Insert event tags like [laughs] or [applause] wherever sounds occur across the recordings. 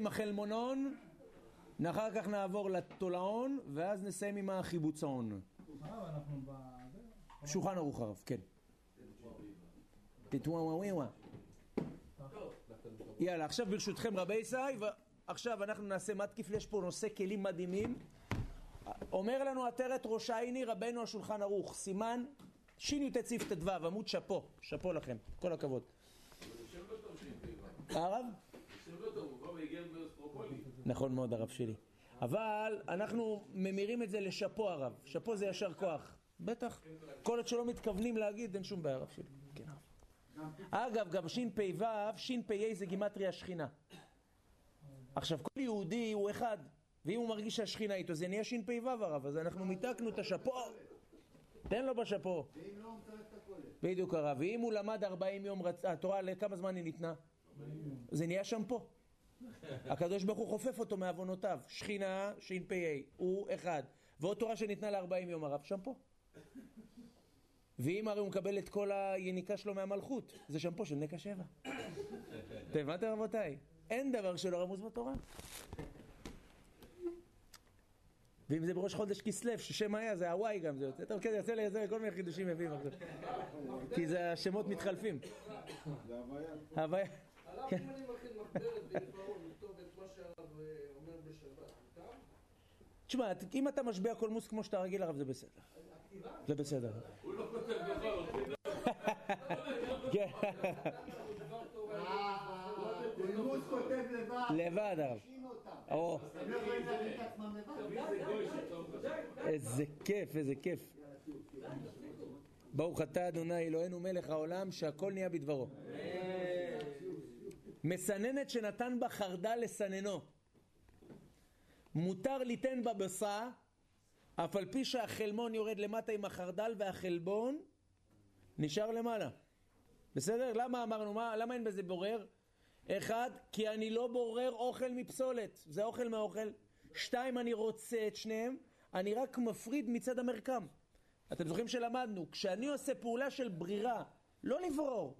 עם החלמונון, אחר כך נעבור לתולעון, ואז נסיים עם החיבוצון. שולחן ערוך הרב, כן. יאללה, עכשיו ברשותכם רבי ישי, ועכשיו אנחנו נעשה מתקיף, יש פה נושא כלים מדהימים. אומר לנו עטרת ראש העיני רבנו השולחן ערוך, סימן שי"ט צif ט"ו, עמוד שאפו, שאפו לכם, כל הכבוד. הרב? נכון מאוד הרב שלי. אבל אנחנו ממירים את זה לשאפו הרב, שאפו זה ישר כוח. בטח. כל עוד שלא מתכוונים להגיד, אין שום בעיה הרב שלי. כן הרב. אגב, גם שפ"ו, שפ"א זה גימטרי השכינה. עכשיו, כל יהודי הוא אחד, ואם הוא מרגיש שהשכינה איתו, זה נהיה שפ"ו הרב, אז אנחנו מיתקנו את השאפו. תן לו בשאפו. ואם לא, הוא מצרף את הכולל. בדיוק הרב. ואם הוא למד 40 יום, התורה, לכמה זמן היא ניתנה? זה נהיה שם פה. הקדוש ברוך הוא חופף אותו מעוונותיו. שכינה, שפ"א, הוא אחד. ועוד תורה שניתנה ל-40 יום הרב, שם פה. ואם הרי הוא מקבל את כל היניקה שלו מהמלכות, זה שם פה של נקע שבע. אתם הבנתם רבותיי? אין דבר שלא רמוז בתורה. ואם זה בראש חודש כסלו, ששם היה, זה הוואי גם, זה יוצא. טוב, כן, יוצא לי כל מיני חידושים יפים עכשיו. כי זה השמות מתחלפים. זה הוויה. הוויה. עליו אם אני מכין מחברת בעיוורון, לכתוב את מה שהרב אומר בשבת, תשמע, אם אתה משביע קולמוס כמו שאתה רגיל הרב זה בסדר. זה בסדר. הוא לא כותב. [laughs] כן. קולמוס כותב לבד. לבד הרב. איזה כיף, איזה כיף. ברוך אתה אדוני אלוהינו מלך העולם שהכל נהיה בדברו. מסננת שנתן בה חרדל לסננו. מותר ליתן בה בשר, אף על פי שהחלמון יורד למטה עם החרדל והחלבון נשאר למעלה. בסדר? למה אמרנו? מה? למה אין בזה בורר? אחד, כי אני לא בורר אוכל מפסולת, זה אוכל מאוכל. שתיים, אני רוצה את שניהם, אני רק מפריד מצד המרקם. אתם זוכרים שלמדנו, כשאני עושה פעולה של ברירה, לא לברור,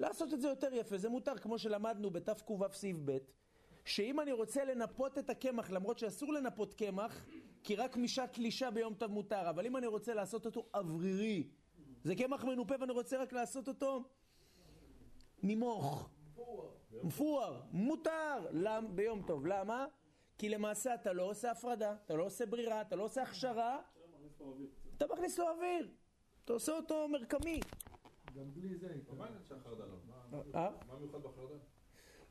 לעשות את זה יותר יפה, זה מותר, כמו שלמדנו בתק"ו סעיף ב', שאם אני רוצה לנפות את הקמח, למרות שאסור לנפות קמח, כי רק משעת תלישה ביום טוב מותר, אבל אם אני רוצה לעשות אותו אוורירי, זה קמח מנופה ואני רוצה רק לעשות אותו נימוך, מפואר, מותר למ, ביום טוב. למה? כי למעשה אתה לא עושה הפרדה, אתה לא עושה ברירה, אתה לא עושה הכשרה, אתה מכניס לו אוויר, אתה עושה אותו מרקמי. גם בלי זה. מה העניין של החרדל? אה? מה מיוחד בחרדל?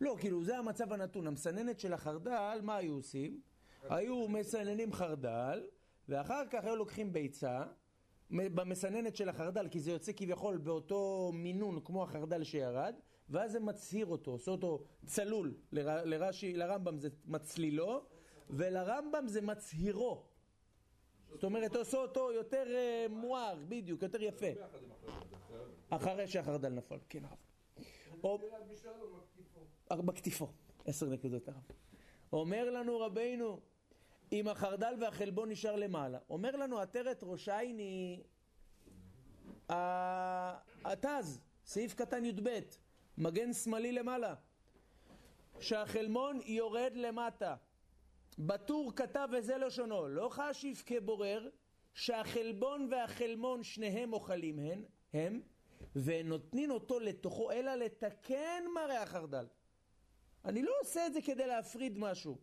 לא, כאילו זה המצב הנתון. המסננת של החרדל, מה היו עושים? היו מסננים חרדל, ואחר כך היו לוקחים ביצה, במסננת של החרדל, כי זה יוצא כביכול באותו מינון כמו החרדל שירד, ואז זה מצהיר אותו, עושה אותו צלול. ל, לרש"י, לרמב"ם זה מצלילו, ולרמב"ם זה מצהירו. זאת אומרת, עושה אותו יותר uh, מואר, בדיוק, יותר יפה. אחרי שהחרדל נפל, כן הרב. או... בקטיפו, עשר נקודות הרב. אומר לנו רבינו, אם החרדל והחלבון נשאר למעלה. אומר לנו עטרת ראש עיני, התז, סעיף קטן י"ב, מגן שמאלי למעלה, שהחלמון יורד למטה. בטור כתב וזה לשונו, לא חשיב כבורר שהחלבון והחלמון שניהם אוכלים הן, הם, ונותנים אותו לתוכו, אלא לתקן מראה החרדל. אני לא עושה את זה כדי להפריד משהו.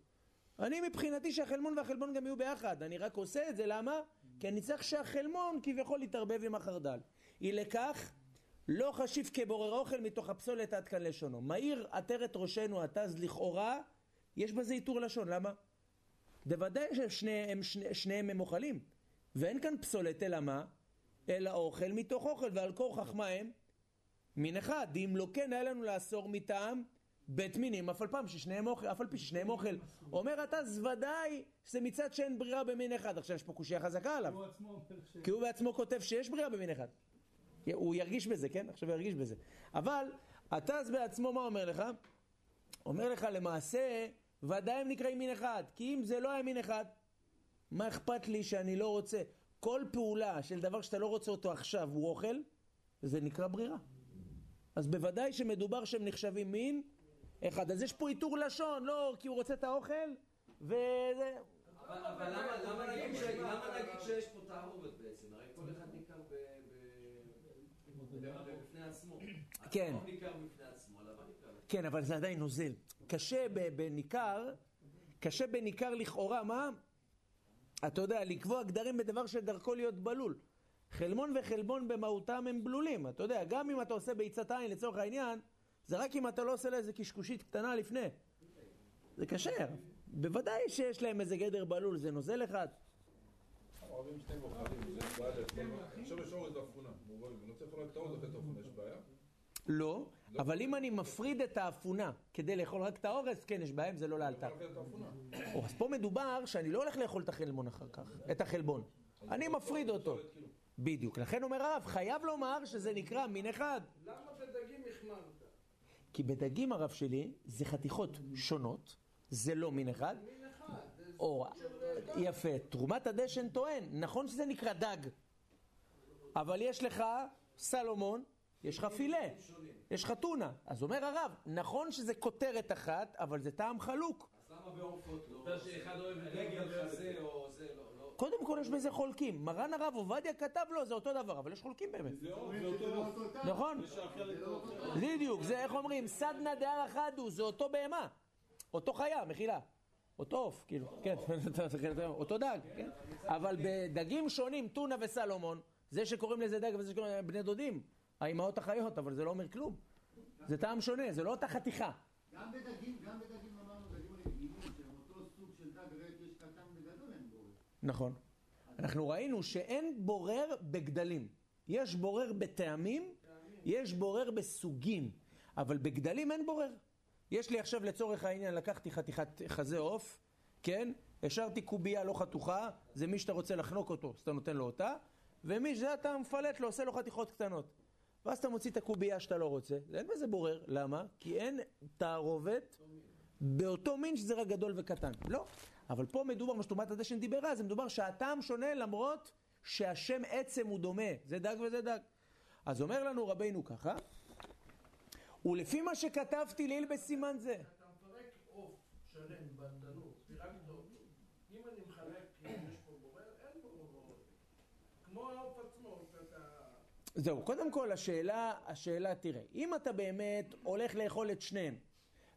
אני מבחינתי שהחלמון והחלבון גם יהיו ביחד, אני רק עושה את זה, למה? כי אני צריך שהחלמון כביכול יתערבב עם החרדל. אי לכך, לא חשיב כבורר אוכל מתוך הפסולת עד כאן לשונו. מאיר עטרת ראשנו התז לכאורה, יש בזה איתור לשון, למה? בוודאי ששניהם שני, שניהם הם אוכלים, ואין כאן פסולת, אלא מה? אלא אוכל מתוך אוכל, ועל כורכך מה הם? מין אחד, אם לא כן היה לנו לאסור מטעם בית מינים, אף על פעם ששניהם אוכל, אף על פי ששניהם אוכל. אומר אתה, ודאי שזה מצד שאין ברירה במין אחד. עכשיו יש פה קושייה חזקה עליו. כי הוא בעצמו כותב שיש ברירה במין אחד. הוא ירגיש בזה, כן? עכשיו הוא ירגיש בזה. אבל אז בעצמו מה אומר לך? אומר לך למעשה, ודאי הם נקראים מין אחד. כי אם זה לא היה מין אחד, מה אכפת לי שאני לא רוצה? כל פעולה של דבר שאתה לא רוצה אותו עכשיו הוא אוכל, זה נקרא ברירה. אז בוודאי שמדובר שהם נחשבים מין אחד. אז יש פה איתור לשון, לא כי הוא רוצה את האוכל, וזה... אבל למה נגיד שיש פה תערובת בעצם? הרי כל אחד ניכר בפני עצמו. כן. ניכר בפני עצמו, למה ניכר? כן, אבל זה עדיין נוזל. קשה בניכר, קשה בניכר לכאורה, מה? אתה יודע, לקבוע גדרים בדבר שדרכו להיות בלול. חלמון וחלבון במהותם הם בלולים. אתה יודע, גם אם אתה עושה ביצת עין לצורך העניין, זה רק אם אתה לא עושה לה איזה קשקושית קטנה לפני. זה כשר. בוודאי שיש להם איזה גדר בלול, זה נוזל אחד. אוהבים שני מוכרים, זה בעיה. עכשיו יש אורז. אני רוצה לאכול רק את אחרי את יש בעיה? לא, אבל אם אני מפריד את האפונה כדי לאכול רק את האורז, כן, יש בעיה אם זה לא לאלתר. אז פה מדובר שאני לא הולך לאכול את החלבון אחר כך, את החלבון. אני מפריד אותו. בדיוק. לכן אומר הרב, חייב לומר שזה נקרא מין אחד. למה בדגים החמרת? כי בדגים הרב שלי זה חתיכות שונות, זה לא מין אחד. מין אחד. או, דג. יפה, תרומת הדשן טוען, נכון שזה נקרא דג, אבל יש לך סלומון, יש לך פילה, יש לך טונה. אז אומר הרב, נכון שזה כותרת אחת, אבל זה טעם חלוק. אז למה בעופות לא? אתה שאחד אוהב דגל חזה או זה, לא, לא. קודם כל יש בזה חולקים. מרן הרב עובדיה כתב לו, זה אותו דבר, אבל יש חולקים באמת. זה זה. נכון? לא אותו. בדיוק, זה איך אומרים, סדנא דהר אחדו, זה אותו בהמה. אותו חיה, מחילה. אותו עוף, כאילו, [laughs] כן, אותו דג, כן. אבל בדגים שונים, טונה וסלומון, זה שקוראים לזה דג וזה שקוראים לזה בני דודים, האימהות החיות, אבל זה לא אומר כלום. זה טעם שונה, זה לא אותה חתיכה. גם בדגים, גם בדגים אמרנו, דגים רגילים, שהם אותו סוג של דג, יש קטן וגדול אין בו. נכון. אנחנו ראינו שאין בורר בגדלים. יש בורר בטעמים, יש בורר בסוגים, אבל בגדלים אין בורר. יש לי עכשיו לצורך העניין, לקחתי חתיכת חזה עוף, כן? השארתי קובייה לא חתוכה, זה מי שאתה רוצה לחנוק אותו, אז אתה נותן לו אותה, ומי שאתה מפלט לו, עושה לו חתיכות קטנות. ואז אתה מוציא את הקובייה שאתה לא רוצה, אין בזה בורר, למה? כי אין תערובת באותו מין שזה רק גדול וקטן. לא. אבל פה מדובר, מה שתרומת הדשן דיברה, זה מדובר שהטעם שונה למרות שהשם עצם הוא דומה. זה דג וזה דג. אז אומר לנו רבינו ככה, ולפי מה שכתבתי לעיל בסימן זה. אתה מפרק עוף שלם בתנור, פירקת אותו. אם אני מחלק, יש פה בורר, אין פה בורר. כמו העוף עצמו, אתה... זהו, קודם כל השאלה, השאלה, תראה, אם אתה באמת הולך לאכול את שניהם,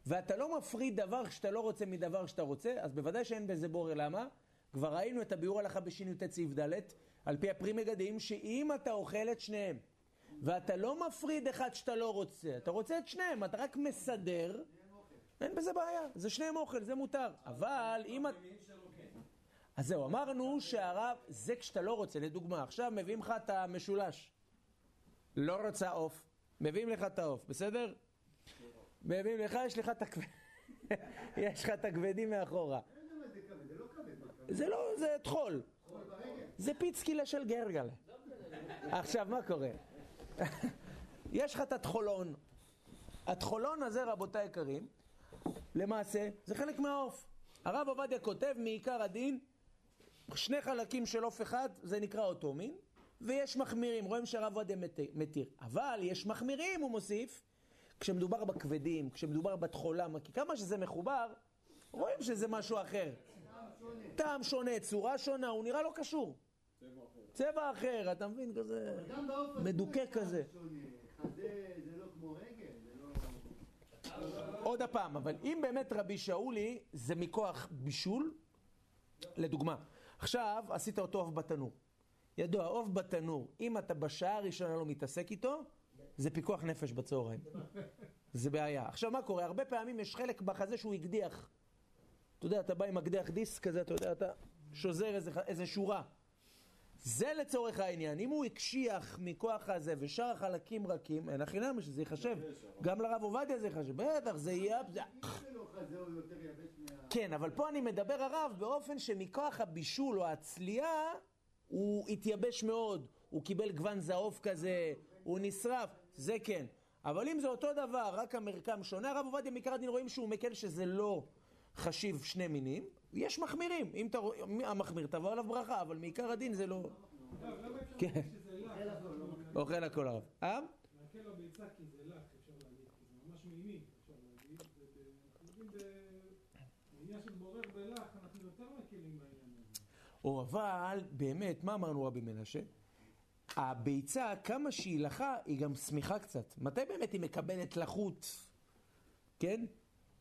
ואתה לא מפריד דבר שאתה לא רוצה מדבר שאתה רוצה, אז בוודאי שאין בזה בורר, למה? כבר ראינו את הביאור הלכה בשי"ט סעיף ד', על פי הפרי מגדים, שאם אתה אוכל את שניהם, ואתה לא מפריד אחד שאתה לא רוצה, אתה רוצה את שניהם, אתה רק מסדר, אין בזה בעיה, זה שניהם אוכל, זה מותר. אבל אם את... אז זהו, אמרנו שהרב, זה כשאתה לא רוצה, לדוגמה, עכשיו מביאים לך את המשולש. לא רוצה עוף, מביאים לך את העוף, בסדר? מביאים לך, יש לך את הכבד... [laughs] יש לך את הכבדים מאחורה. זה לא כבד? זה טחול. זה פיצקילה של גרגלה. עכשיו, מה קורה? [laughs] יש לך את הטחולון. הטחולון הזה, רבותיי היקרים, למעשה, זה חלק מהעוף. הרב עובדיה כותב מעיקר הדין, שני חלקים של עוף אחד, זה נקרא אותו מין, ויש מחמירים, רואים שהרב עובדיה מת- מתיר. אבל יש מחמירים, הוא מוסיף, כשמדובר בכבדים, כשמדובר בטחולה, כי כמה שזה מחובר, רואים שזה משהו אחר. טעם שונה, צורה שונה, הוא נראה לא קשור. צבע אחר, אתה מבין? כזה מדוכא כזה. לא לא... עוד הפעם, אבל אם באמת רבי שאולי זה מכוח בישול, לדוגמה, עכשיו עשית אותו עוף בתנור. ידוע, עוף בתנור, אם אתה בשעה הראשונה לא מתעסק איתו, זה פיקוח נפש בצהריים. זה בעיה. עכשיו מה קורה? הרבה פעמים יש חלק בחזה שהוא הקדיח. אתה יודע, אתה בא עם מקדח דיסק כזה, אתה יודע, אתה שוזר איזה, איזה שורה. זה לצורך העניין. אם הוא הקשיח מכוח הזה ושאר החלקים רכים, אין הכי נמי שזה ייחשב. גם לרב עובדיה זה ייחשב. בטח, זה יהיה... כן, אבל פה אני מדבר הרב באופן שמכוח הבישול או הצלייה, הוא התייבש מאוד. הוא קיבל גוון זעוף כזה, הוא נשרף, זה כן. אבל אם זה אותו דבר, רק המרקם שונה, הרב עובדיה מעיקר הדין רואים שהוא מקל שזה לא חשיב שני מינים. יש מחמירים, אם אתה רואה, מי המחמיר תבוא עליו ברכה, אבל מעיקר הדין זה לא... כן, אוכל הכל הרב. אה? מעכל הביצה כי זה לק, אפשר להגיד, כי זה ממש מימי, אפשר להגיד. יודעים בעניין של בורר ולח, אנחנו יותר מקלים בעניין הזה. או אבל, באמת, מה אמרנו רבי מנשה? הביצה, כמה שהיא לחה, היא גם שמיכה קצת. מתי באמת היא מקבלת לחות? כן?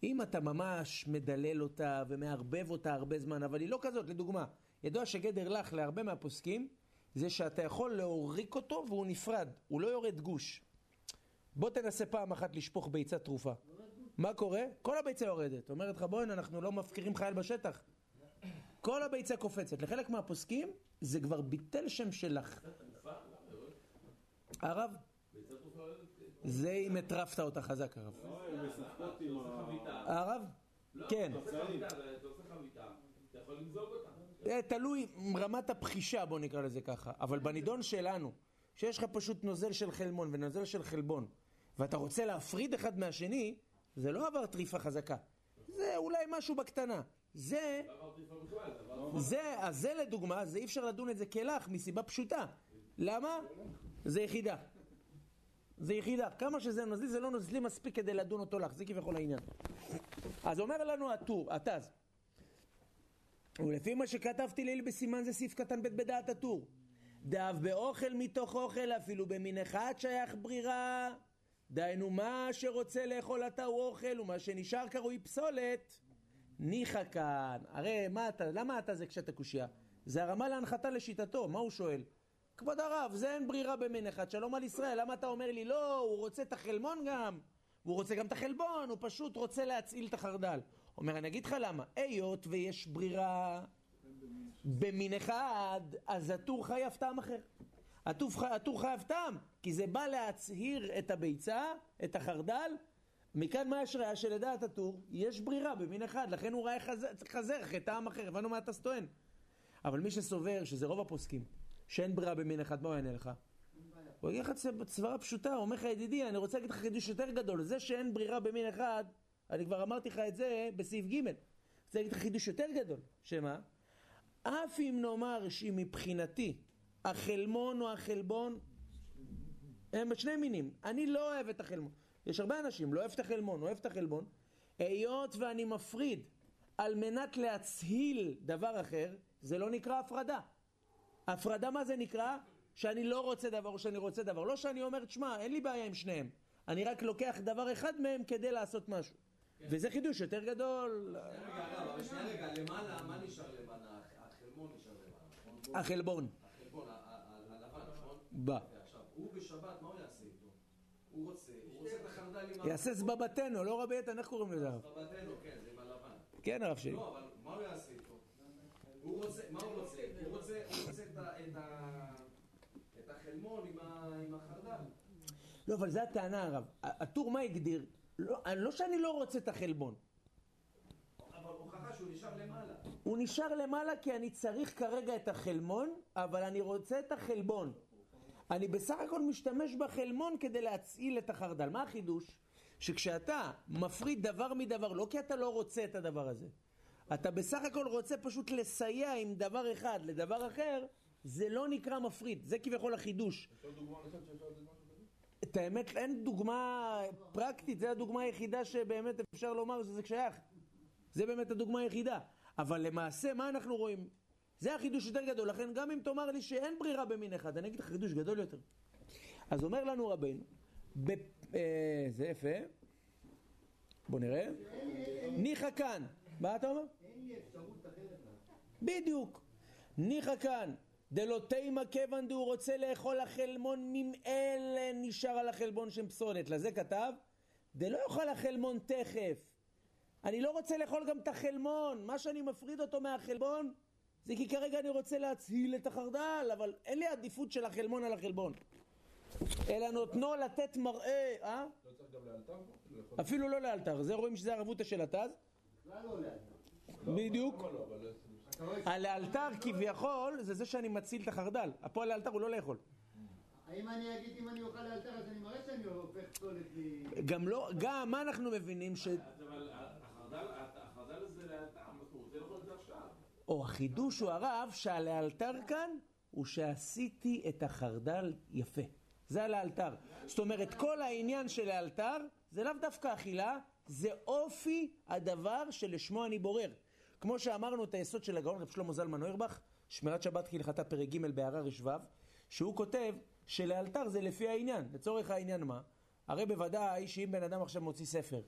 אם אתה ממש מדלל אותה ומערבב אותה הרבה זמן, אבל היא לא כזאת, לדוגמה, ידוע שגדר לך להרבה מהפוסקים, זה שאתה יכול להוריק אותו והוא נפרד, הוא לא יורד גוש. בוא תנסה פעם אחת לשפוך ביצה טרופה. מה קורה? כל הביצה יורדת. אומרת לך, בוא'נה, אנחנו לא מפקירים חייל בשטח. כל הביצה קופצת. לחלק מהפוסקים זה כבר ביטל שם שלך. הרב? זה אם הטרפת אותה חזק, הרב. הרב? כן. אתה יכול למזוג אותה. זה תלוי רמת הפחישה, בוא נקרא לזה ככה. אבל בנידון שלנו, שיש לך פשוט נוזל של חלמון ונוזל של חלבון, ואתה רוצה להפריד אחד מהשני, זה לא עבר טריפה חזקה. זה אולי משהו בקטנה. זה, לא זה אז זה לדוגמה, זה אי אפשר לדון את זה כלך מסיבה פשוטה. למה? זה יחידה. זה יחידה. כמה שזה נוזלי, זה לא נוזלי מספיק כדי לדון אותו לך. זה כביכול העניין. אז אומר לנו הטור, התז. ולפי מה שכתבתי ליל בסימן זה סעיף קטן ב' בדעת הטור. דאף באוכל מתוך אוכל אפילו במין אחד שייך ברירה. דהיינו מה שרוצה לאכול אתה הוא אוכל ומה שנשאר קרוי פסולת. ניחא כאן. הרי מה אתה, למה אתה זה כשאתה קושייה? זה הרמה להנחתה לשיטתו, מה הוא שואל? כבוד הרב, זה אין ברירה במין אחד, שלום על ישראל, למה אתה אומר לי לא, הוא רוצה את החלמון גם, והוא רוצה גם את החלבון, הוא פשוט רוצה להצעיל את החרדל. אומר, אני אגיד לך למה, היות ויש ברירה במין אחד, אז הטור חייב טעם אחר. הטור חייב טעם, כי זה בא להצהיר את הביצה, את החרדל, מכאן מה יש ראיה שלדעת הטור, יש ברירה במין אחד, לכן הוא ראה חזר, חזר אחרי טעם אחר, הבנו מה אתה טוען. אבל מי שסובר, שזה רוב הפוסקים, שאין ברירה במין אחד, מה הוא יענה לך? הוא יגיד לך סברה פשוטה, הוא אומר לך ידידי, אני רוצה להגיד לך חידוש יותר גדול, זה שאין ברירה במין אחד, אני כבר אמרתי לך את זה בסעיף ג', אני רוצה להגיד לך חידוש יותר גדול, שמה? אף אם נאמר שמבחינתי החלמון או החלבון הם בשני מינים, אני לא אוהב את החלמון, יש הרבה אנשים, לא אוהב את החלמון, אוהב את החלבון, היות ואני מפריד על מנת להצהיל דבר אחר, זה לא נקרא הפרדה. הפרדה מה זה נקרא? שאני לא רוצה דבר או שאני רוצה דבר. לא שאני אומר, תשמע, אין לי בעיה עם שניהם. אני רק לוקח דבר אחד מהם כדי לעשות משהו. וזה חידוש יותר גדול. שנייה רגע, למעלה, מה נשאר למעלה? החלמון נשאר למעלה? החלבון. החלבון, הלבן, נכון? בא. ועכשיו, הוא בשבת, מה הוא יעשה איתו? הוא רוצה, יעשה זבבתנו, לא רבי איתן, איך קוראים לזה הרב? סבתנו, כן, זה עם הלבן. כן, הרב שלי. לא, אבל מה הוא יעשה איתו? הוא רוצה, מה הוא רוצה? הוא רוצה, את החלמון עם החרדל. לא, אבל זו הטענה הרב. הטור מה הגדיר? לא, לא שאני לא רוצה את החלבון. אבל הוכחה שהוא נשאר למעלה. הוא נשאר למעלה כי אני צריך כרגע את החלמון, אבל אני רוצה את החלבון. אני בסך הכל משתמש בחלמון כדי להצעיל את החרדל. מה החידוש? שכשאתה מפריד דבר מדבר, לא כי אתה לא רוצה את הדבר הזה, אתה בסך הכל רוצה פשוט לסייע עם דבר אחד לדבר אחר, זה לא נקרא מפריד. זה כביכול החידוש. את האמת, אין דוגמה פרקטית, זו הדוגמה היחידה שבאמת אפשר לומר שזה שייך. זה באמת הדוגמה היחידה. אבל למעשה, מה אנחנו רואים? זה החידוש יותר גדול, לכן גם אם תאמר לי שאין ברירה במין אחד, אני אגיד לך חידוש גדול יותר. אז אומר לנו רבינו, ב... אה, זה יפה, בוא נראה, ניחא כאן, מה אתה אומר? אין לי אפשרות אחרת. בדיוק. ניחא כאן, דלא תימא כיוון דהוא רוצה לאכול החלמון ממאלה נשאר על החלבון שם פסולת. לזה כתב, דלא יאכל החלמון תכף. אני לא רוצה לאכול גם את החלמון. מה שאני מפריד אותו מהחלבון, זה כי כרגע אני רוצה להצהיל את החרדל, אבל אין לי עדיפות של החלמון על החלבון. אלא נותנו לתת מראה, אה? לא צריך גם לאלתר אפילו לא לאלתר. זה רואים שזה הרבותא של התז. בכלל לא לאט. בדיוק. לא? הלאלתר כביכול זה זה שאני מציל את החרדל. הפועל לאלתר הוא לא לאכול. האם אני אגיד אם אני אוכל לאלתר אז אני מראה שאני הופך פסולת ל... גם לא, גם מה אנחנו מבינים ש... אבל החרדל, החרדל הזה לאלתר, הוא רוצה לאכול את זה עכשיו. או החידוש הוא הרב שהלאלתר כאן הוא שעשיתי את החרדל יפה. זה הלאלתר. זאת אומרת, כל העניין של לאלתר זה לאו דווקא אכילה, זה אופי הדבר שלשמו אני בורר. כמו שאמרנו את היסוד של הגאון רב שלמה זלמן אוירבך, שמירת שבת כהלכתה פרק ג' בהערה רשו, שהוא כותב שלאלתר זה לפי העניין. לצורך העניין מה? הרי בוודאי שאם בן אדם עכשיו מוציא ספר,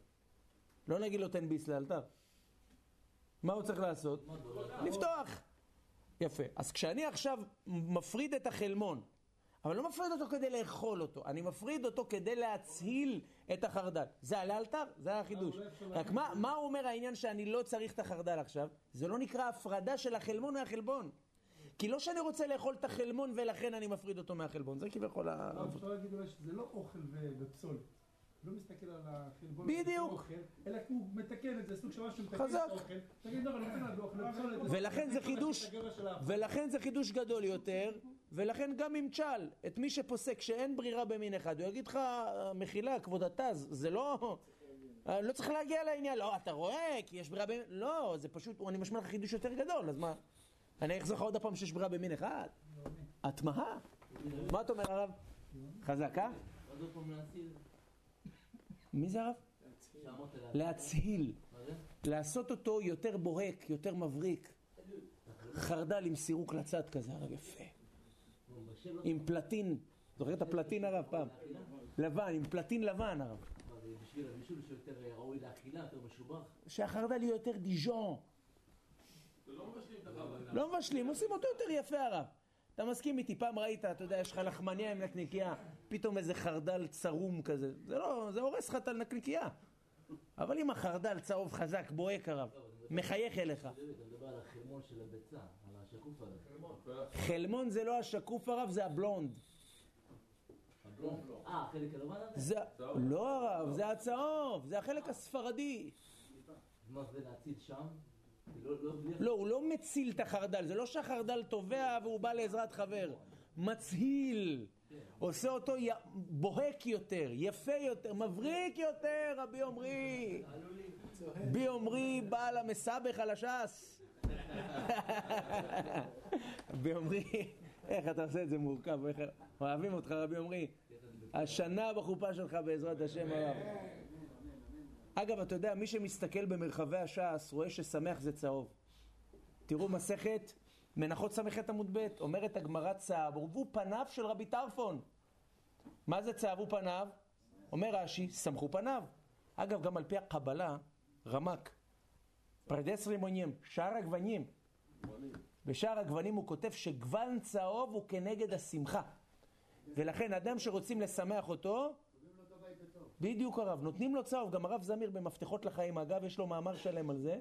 לא נגיד לו תן ביס לאלתר. מה הוא צריך לעשות? לפתוח. יפה. אז כשאני עכשיו מפריד את החלמון, אבל לא מפריד אותו כדי לאכול אותו, אני מפריד אותו כדי להצהיל את החרדל. זה על האלתר, זה החידוש. רק מה, מה אומר העניין שאני לא צריך את החרדל עכשיו? זה לא נקרא הפרדה של החלמון מהחלבון. כי לא שאני רוצה לאכול את החלמון ולכן אני מפריד אותו מהחלבון, זה כביכול ה... לא, אפשר להגיד אולי שזה לא אוכל ופסולת. לא מסתכל על החלבון. בדיוק. אלא הוא מתקן את זה, סוג של משהו מתקן את. האוכל. תגיד, לא, אבל אני רוצה לאכול ופסולת. ולכן זה חידוש, את. ולכן זה חידוש גדול יותר, ולכן גם אם תשאל את מי שפוסק שאין ברירה במין אחד, הוא יגיד לך, מחילה, כבוד התז, זה לא... לא צריך להגיע לעניין, לא, אתה רואה, כי יש ברירה במין... לא, זה פשוט, אני משמע לך חידוש יותר גדול, אז מה? אני אחזור לך עוד פעם שיש ברירה במין אחד? התמהה. מה אתה אומר הרב? חזק, אה? עוד פעם להציל, מי זה הרב? להצהיל. לעשות אותו יותר בוהק, יותר מבריק. חרדל עם סירוק לצד כזה, הרב יפה. עם פלטין, זוכר את הפלטין הרב פעם? לבן, עם פלטין לבן הרב. בשביל הבישול שיותר ראוי לאכילה, יותר משובח. שהחרדל יהיה יותר דיז'ון. לא מבשלים. לא עושים אותו יותר יפה הרב. אתה מסכים איתי, פעם ראית, אתה יודע, יש לך לחמניה עם נקניקייה, פתאום איזה חרדל צרום כזה. זה לא, זה הורס לך את הנקניקייה. אבל אם החרדל צהוב חזק, בוהק הרב, מחייך אליך. אתה מדבר על החרמון של הביצה, על השקוף הזה. חלמון זה לא השקוף הרב, זה הבלונד. אה, החלק הלבן הזה? זה, לא הרב, זה הצהוב, זה החלק הספרדי. מה זה להציל שם? לא, הוא לא מציל את החרדל, זה לא שהחרדל טובע והוא בא לעזרת חבר. מצהיל. עושה אותו. בוהק יותר, יפה יותר, מבריק יותר, רבי עמרי. בי עמרי בעל המסבך על הש"ס. [laughs] רבי עמרי, איך אתה עושה את זה מורכב. אוהבים אותך רבי עמרי. השנה בחופה שלך בעזרת השם הרב. אגב, אתה יודע, מי שמסתכל במרחבי הש"ס רואה ששמח זה צהוב. תראו מסכת מנחות ס"ח עמוד ב', אומרת הגמרא צהבו פניו של רבי טרפון. מה זה צהבו פניו? אומר רש"י, שמחו פניו. אגב, גם על פי הקבלה, רמק, פרדס רימונים, שער הגוונים. בשער הגוונים הוא כותב שגוון צהוב הוא כנגד השמחה. ולכן אדם שרוצים לשמח אותו, קובעים לו את הבית הטוב. בדיוק הרב, נותנים לו צהוב, גם הרב זמיר במפתחות לחיים, אגב, יש לו מאמר שלם על זה,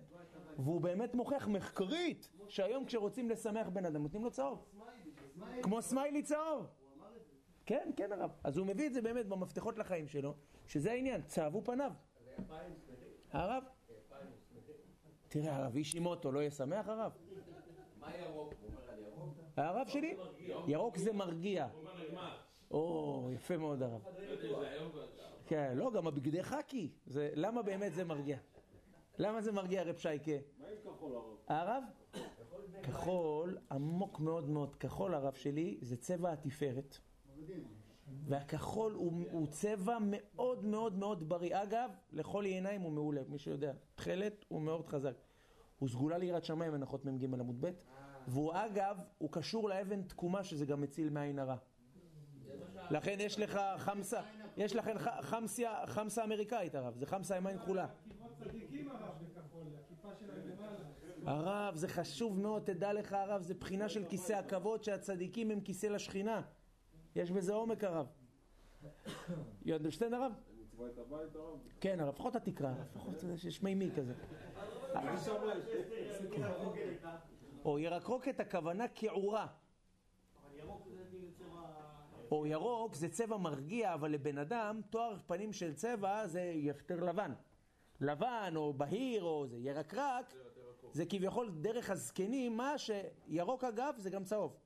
והוא באמת מוכיח מחקרית, שהיום כשרוצים לשמח בן אדם, נותנים לו צהוב. כמו סמיילי צהוב. כן, כן הרב. אז הוא מביא את זה באמת במפתחות לחיים שלו, שזה העניין, צהבו פניו. הרב? תראה, הרב, איש עם אוטו לא יהיה שמח, הרב? מה ירוק? הוא אומר על ירוק? הרב שלי? ירוק זה מרגיע. או, יפה מאוד הרב. כן, לא, גם הבגדי חאקי. זה, למה באמת זה מרגיע? למה זה מרגיע רב שייקה? מה עם כחול הרב? הרב? כחול, עמוק מאוד מאוד. כחול, הרב שלי, זה צבע התפארת. והכחול הוא, הוא צבע מאוד מאוד מאוד בריא. אגב, לכל עיניים הוא מעולה, מי שיודע. תכלת הוא מאוד חזק. הוא סגולה ליראת שמיים, הנחות מ"ג עמוד ב', והוא אגב, הוא קשור לאבן תקומה, שזה גם מציל מעין הרע. לכן יש לך חמסה, יש לכם ח- חמסיה, חמסה אמריקאית הרב, זה חמסה עם עין כחולה. הרב זה חשוב מאוד, תדע לך הרב, זה בחינה של כיסא הכבוד שהצדיקים הם כיסא לשכינה. יש בזה עומק הרב. Understand הרב? כן הרב, לפחות התקרה, לפחות זה שיש מימי כזה. או ירקרוקת הכוונה כעורה. או ירוק זה צבע מרגיע, אבל לבן אדם תואר פנים של צבע זה יותר לבן. לבן או בהיר או זה ירקרק, זה כביכול דרך הזקנים, מה שירוק אגב זה גם צהוב.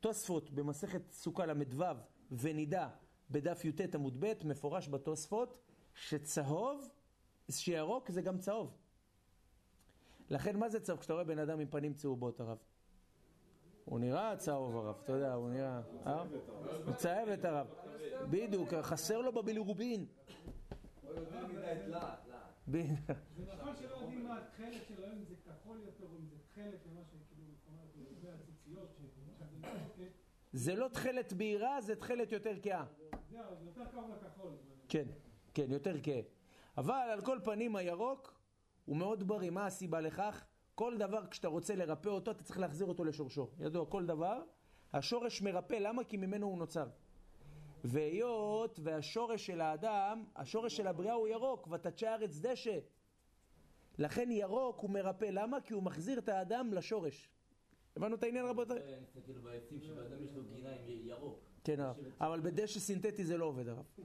תוספות במסכת סוכה ל"ו ונידה בדף י"ט עמוד ב' מפורש בתוספות שצהוב, שירוק זה גם צהוב. לכן מה זה צהוב? כשאתה רואה בן אדם עם פנים צהובות הרב. הוא נראה צהוב הרב, אתה יודע, הוא נראה... אה? הוא צהב את הרב. בדיוק, חסר לו בבילירובין. זה נכון שלא יודעים מה התכלת שלו, אם זה כחול יותר או אם זה תכלת למה שכאילו, זאת אומרת, לגבי הציציות, שזה מחלוקת, זה לא תכלת בהירה, זה תכלת יותר כהה. זהו, זה יותר קרוב לכחול. כן, כן, יותר כהה. אבל על כל פנים הירוק הוא מאוד בריא. מה הסיבה לכך? כל דבר כשאתה רוצה לרפא אותו, אתה צריך להחזיר אותו לשורשו. ידוע, כל דבר, השורש מרפא, למה? כי ממנו הוא נוצר. והיות והשורש של האדם, השורש של הבריאה הוא ירוק, ותצ'ה הארץ דשא. לכן ירוק הוא מרפא, למה? כי הוא מחזיר את האדם לשורש. הבנו את העניין רבותיי? אני מסתכל בעצים שבאדם יש לו גינה עם ירוק. כן, הרב. אבל בדשא סינתטי זה לא עובד, הרב. [laughs]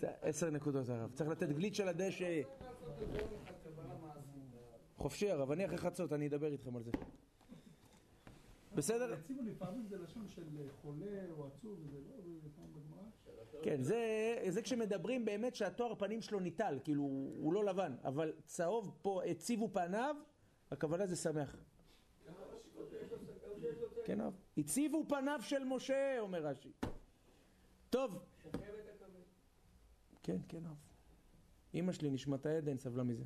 זה. עשר נקודות, הרב. צריך לתת גליץ' על הדשא. חופשי, הרב. אני אחרי חצות, אני אדבר איתכם על זה. בסדר? הציבו לפעמים זה לשון של חולה או עצוב, וזה לא, זה פעם בגמרא. כן, זה, זה כשמדברים באמת שהתואר פנים שלו ניטל, כאילו הוא לא לבן, אבל צהוב פה הציבו פניו, הכוונה זה שמח. כן, הרב. הציבו פניו של משה, אומר רש"י. טוב. כן, כן, הרב. אמא שלי, נשמת העדן, סבלה מזה.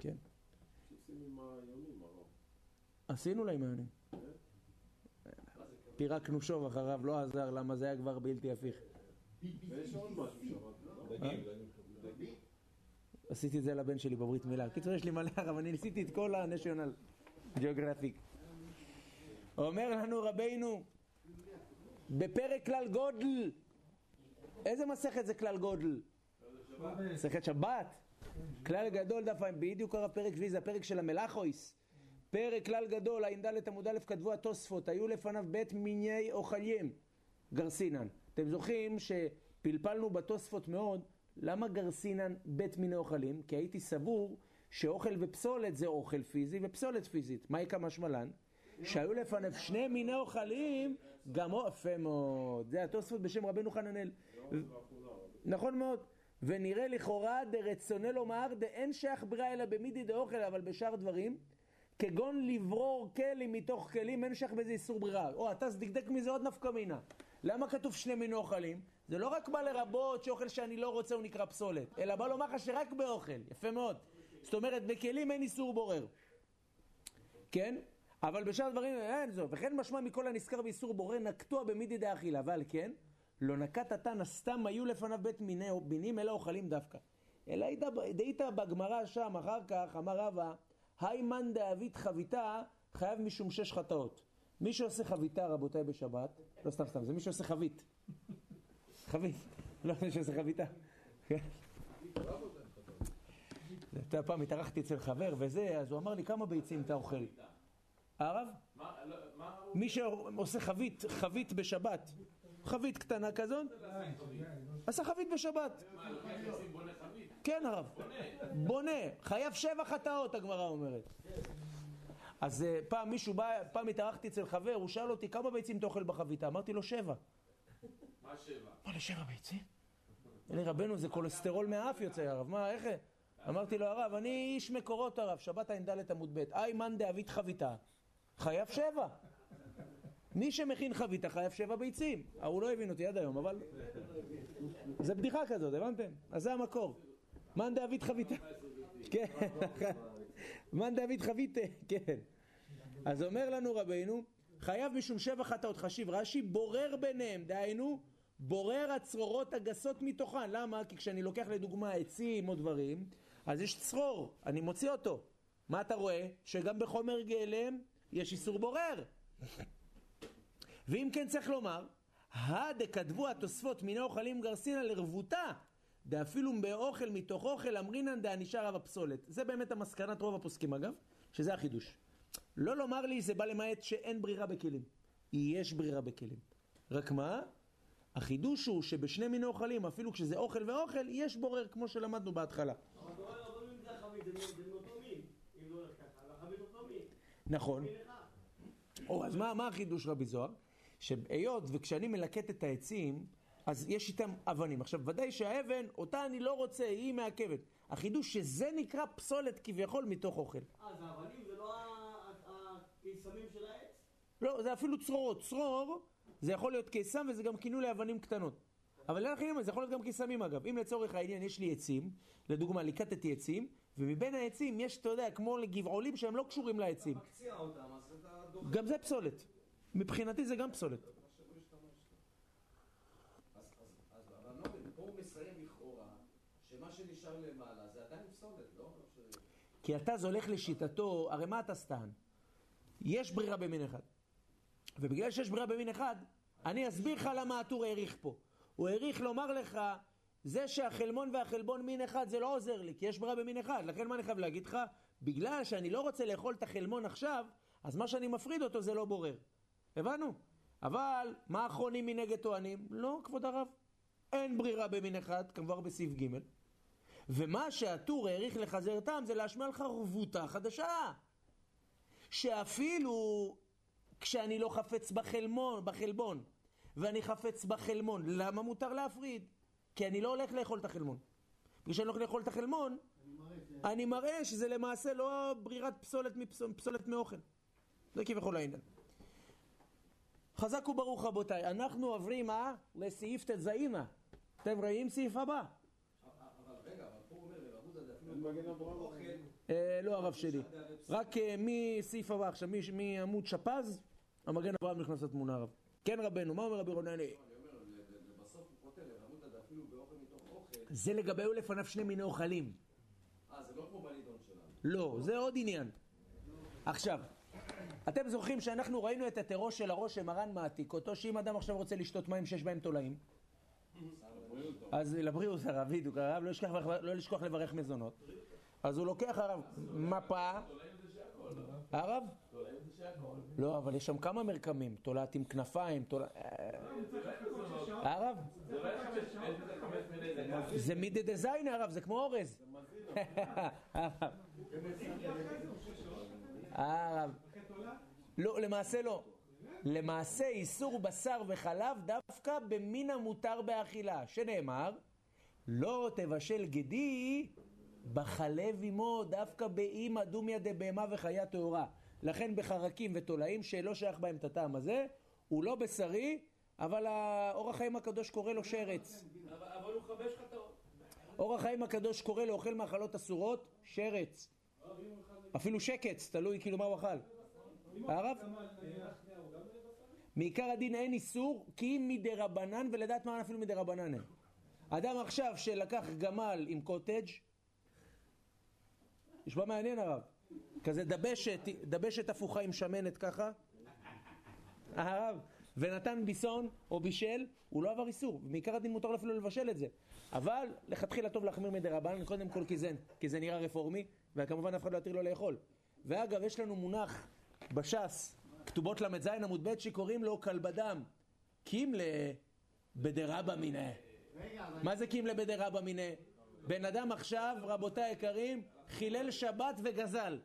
כן. עשינו לה עם היונים. פירקנו שוב אחריו, לא עזר, למה זה היה כבר בלתי הפיך. ויש עוד משהו שם, לא? דגים. עשיתי את זה לבן שלי בברית מילה. בקיצור, יש לי מלא הרב, אני ניסיתי את כל ה-national geographic. אומר לנו רבינו, בפרק כלל גודל, איזה מסכת זה כלל גודל? מסכת שבת. כלל גדול דף ע"א, בדיוק הרב פרק שביעי, זה הפרק של המלאכויס. פרק כלל גדול, ע"ד עמוד א', כתבו התוספות, היו לפניו בית מיני אוכלים, גרסינן. אתם זוכרים שפלפלנו בתוספות מאוד, למה גרסינן בית מיני אוכלים? כי הייתי סבור שאוכל ופסולת זה אוכל פיזי ופסולת פיזית. מה יקא משמלן? שהיו לפניו שני מיני אוכלים, גם יפה מאוד. זה התוספות בשם רבנו חננאל. נכון מאוד. ונראה לכאורה דרצוני לומר דאין שייך בריאה אלא במידי דאוכל, אבל בשאר דברים, כגון לברור כלים מתוך כלים, אין שייך בזה איסור ברירה. או, אתה דקדק מזה עוד נפקא מינה. למה כתוב שני מיני אוכלים? זה לא רק בא לרבות שאוכל שאני לא רוצה הוא נקרא פסולת, אלא בא לומר לך שרק באוכל. יפה מאוד. זאת אומרת, בכלים אין איסור בורר. כן? אבל בשאר דברים אין זו. וכן משמע מכל הנזכר באיסור בורר נקטוע במידי דאכילה. אבל כן, לא נקט התנא סתם היו לפניו בית מיני מינים אלא אוכלים דווקא. אלא דהית בגמרא שם אחר כך אמר רבא היימן דאבית חביתה חייב משום שש חטאות. מי שעושה חביתה רבותיי בשבת, לא סתם סתם, זה מי שעושה חבית. חבית, לא מי שעושה חביתה. אתה פעם התארחתי אצל חבר וזה, אז הוא אמר לי כמה ביצים אתה אוכל? הרב? לא. מי שעושה חבית, חבית בשבת, חבית קטנה כזאת, עשה חבית בשבת. כן הרב, בונה, חייב שבע חטאות הגמרא אומרת. אז אה, פעם מישהו בא, פעם התארחתי אצל חבר, הוא שאל אותי כמה ביצים אתה אוכל בחביתה? אמרתי לו שבע. מה שבע? מה לשבע ביצים? אלי רבנו זה כולסטרול מהאף יוצא הרב, מה איך? אמרתי לו הרב, אני איש מקורות הרב, שבת ע"ד עמוד ב', אי מאן דאבית חביתה, חייב שבע. מי שמכין חביתה חייב שבע ביצים. הוא לא הבין אותי עד היום, אבל... זה בדיחה כזאת, הבנתם? אז זה המקור. מאן דאבית חביתה. כן, [laughs] מאן דאבית חביתה, כן. אז אומר לנו רבינו, חייב משום שבע חטאות. חשיב רש"י, בורר ביניהם, דהיינו, בורר הצרורות הגסות מתוכן. למה? כי כשאני לוקח לדוגמה עצים או דברים, אז יש צרור, אני מוציא אותו. מה אתה רואה? שגם בחומר גלם יש איסור בורר. ואם כן צריך לומר, הדכתבו התוספות מיני אוכלים גרסינא לרבותה, דאפילו באוכל מתוך אוכל אמרינן דענישה רב הפסולת. זה באמת המסקנת רוב הפוסקים אגב, שזה החידוש. לא לומר לי זה בא למעט שאין ברירה בכלים. יש ברירה בכלים. רק מה? החידוש הוא שבשני מיני אוכלים, אפילו כשזה אוכל ואוכל, יש בורר כמו שלמדנו בהתחלה. לא. נכון. או, אז מה, מה החידוש רבי זוהר? שהיות וכשאני מלקט את העצים, אז יש איתם אבנים. עכשיו, ודאי שהאבן, אותה אני לא רוצה, היא מעכבת. החידוש שזה נקרא פסולת כביכול מתוך אוכל. אה, זה אבנים, זה לא הקיסמים של העץ? לא, זה אפילו צרורות. צרור, זה יכול להיות קיסם וזה גם כינוי לאבנים קטנות. אבל לך עניין, זה יכול להיות גם קיסמים אגב. אם לצורך העניין יש לי עצים, לדוגמה, ליקטתי עצים, ומבין העצים יש, אתה יודע, כמו לגבעולים שהם לא קשורים לעצים. מקציע אותם, אז אתה דוחה. גם זה פסולת. מבחינתי זה גם פסולת. שמה שנשאר למעלה זה עדיין פסולת, לא? כי אתה זולך לשיטתו, הרי מה אתה סטן? יש ברירה במין אחד. ובגלל שיש ברירה במין אחד, אני אסביר לך למה הטור העריך פה. הוא העריך לומר לך, זה שהחלמון והחלבון מין אחד זה לא עוזר לי, כי יש ברירה במין אחד. לכן מה אני חייב להגיד לך? בגלל שאני לא רוצה לאכול את החלמון עכשיו, אז מה שאני מפריד אותו זה לא בורר. הבנו? אבל מה האחרונים מנגד טוענים? לא, כבוד הרב. אין ברירה במין אחד, כבר בסעיף ג' ומה שהטור העריך לחזר טעם זה להשמיע לך רבותה חדשה. שאפילו כשאני לא חפץ בחלמון, בחלבון, ואני חפץ בחלמון, למה מותר להפריד? כי אני לא הולך לאכול את החלמון. בגלל שאני לא הולך לאכול את החלמון, אני מראה שזה למעשה לא ברירת פסולת, מפסול, פסולת מאוכל. זה כביכול העניין. חזק וברוך רבותיי, אנחנו עוברים אה, לסעיף ט"ז. אתם רואים סעיף הבא? הוא אה, לא הרב שלי. רק אה, מסעיף הבא עכשיו, מעמוד שפז, המגן אברהם נכנס לתמונה הרב. כן רבנו, מה אומר רבי רונני? אני אומר, ל- ל- לבסוף הוא כותב, לרבות עד אפילו באוכל מתוך אוכל, זה לגבי היו לפניו שני מיני אוכלים. אה, זה לא כמו בנידון שלנו. לא, זה עוד עניין. עכשיו, אתם זוכרים שאנחנו ראינו את הטרור של הראש שמרן מעתיק אותו, שאם אדם עכשיו רוצה לשתות מים שיש בהם תולעים, אז לבריאות הרב, בדיוק, הרב לא לשכוח, לא לשכוח לברך מזונות. אז הוא לוקח הרב מפה, הרב? לא, אבל יש שם כמה מרקמים, תולעת עם כנפיים, תולעת... הרב? זה מידי דזיין הרב, זה כמו אורז. [laughs] הרב. הרב. לא, למעשה לא. למעשה איסור בשר וחלב דווקא במין המותר באכילה, שנאמר, לא תבשל גדי בחלב עמו דווקא באימא דומיה דבהמה וחיה טהורה. לכן בחרקים ותולעים שלא שייך בהם את הטעם הזה, הוא לא בשרי, אבל האור החיים הקדוש קורא לו שרץ. אבל הוא את האור. אור החיים הקדוש קורא לאוכל מאכלות אסורות שרץ. אפילו שקץ, תלוי כאילו מה הוא אכל. הרב? מעיקר הדין אין איסור, כי אם מדרבנן, ולדעת מה אפילו מדרבנן אין. אדם עכשיו שלקח גמל עם קוטג', נשמע מעניין הרב. כזה דבשת, דבשת הפוכה עם שמנת ככה, [laughs] הרב, ונתן ביסון או בישל, הוא לא עבר איסור, ומעיקר הדין מותר לו אפילו לבשל את זה. אבל לכתחילה טוב להחמיר מדרבנן, קודם כל כי זה, כי זה נראה רפורמי, וכמובן אף אחד לא יתיר לו לאכול. ואגב, יש לנו מונח בש"ס, כתובות ל"ז עמוד ב', שקוראים לו כלבדם, קימלה בדרבא מיניה. מה זה קימלה בדרבא מיניה? בן אדם עכשיו, רבותיי היקרים, חילל שבת וגזל.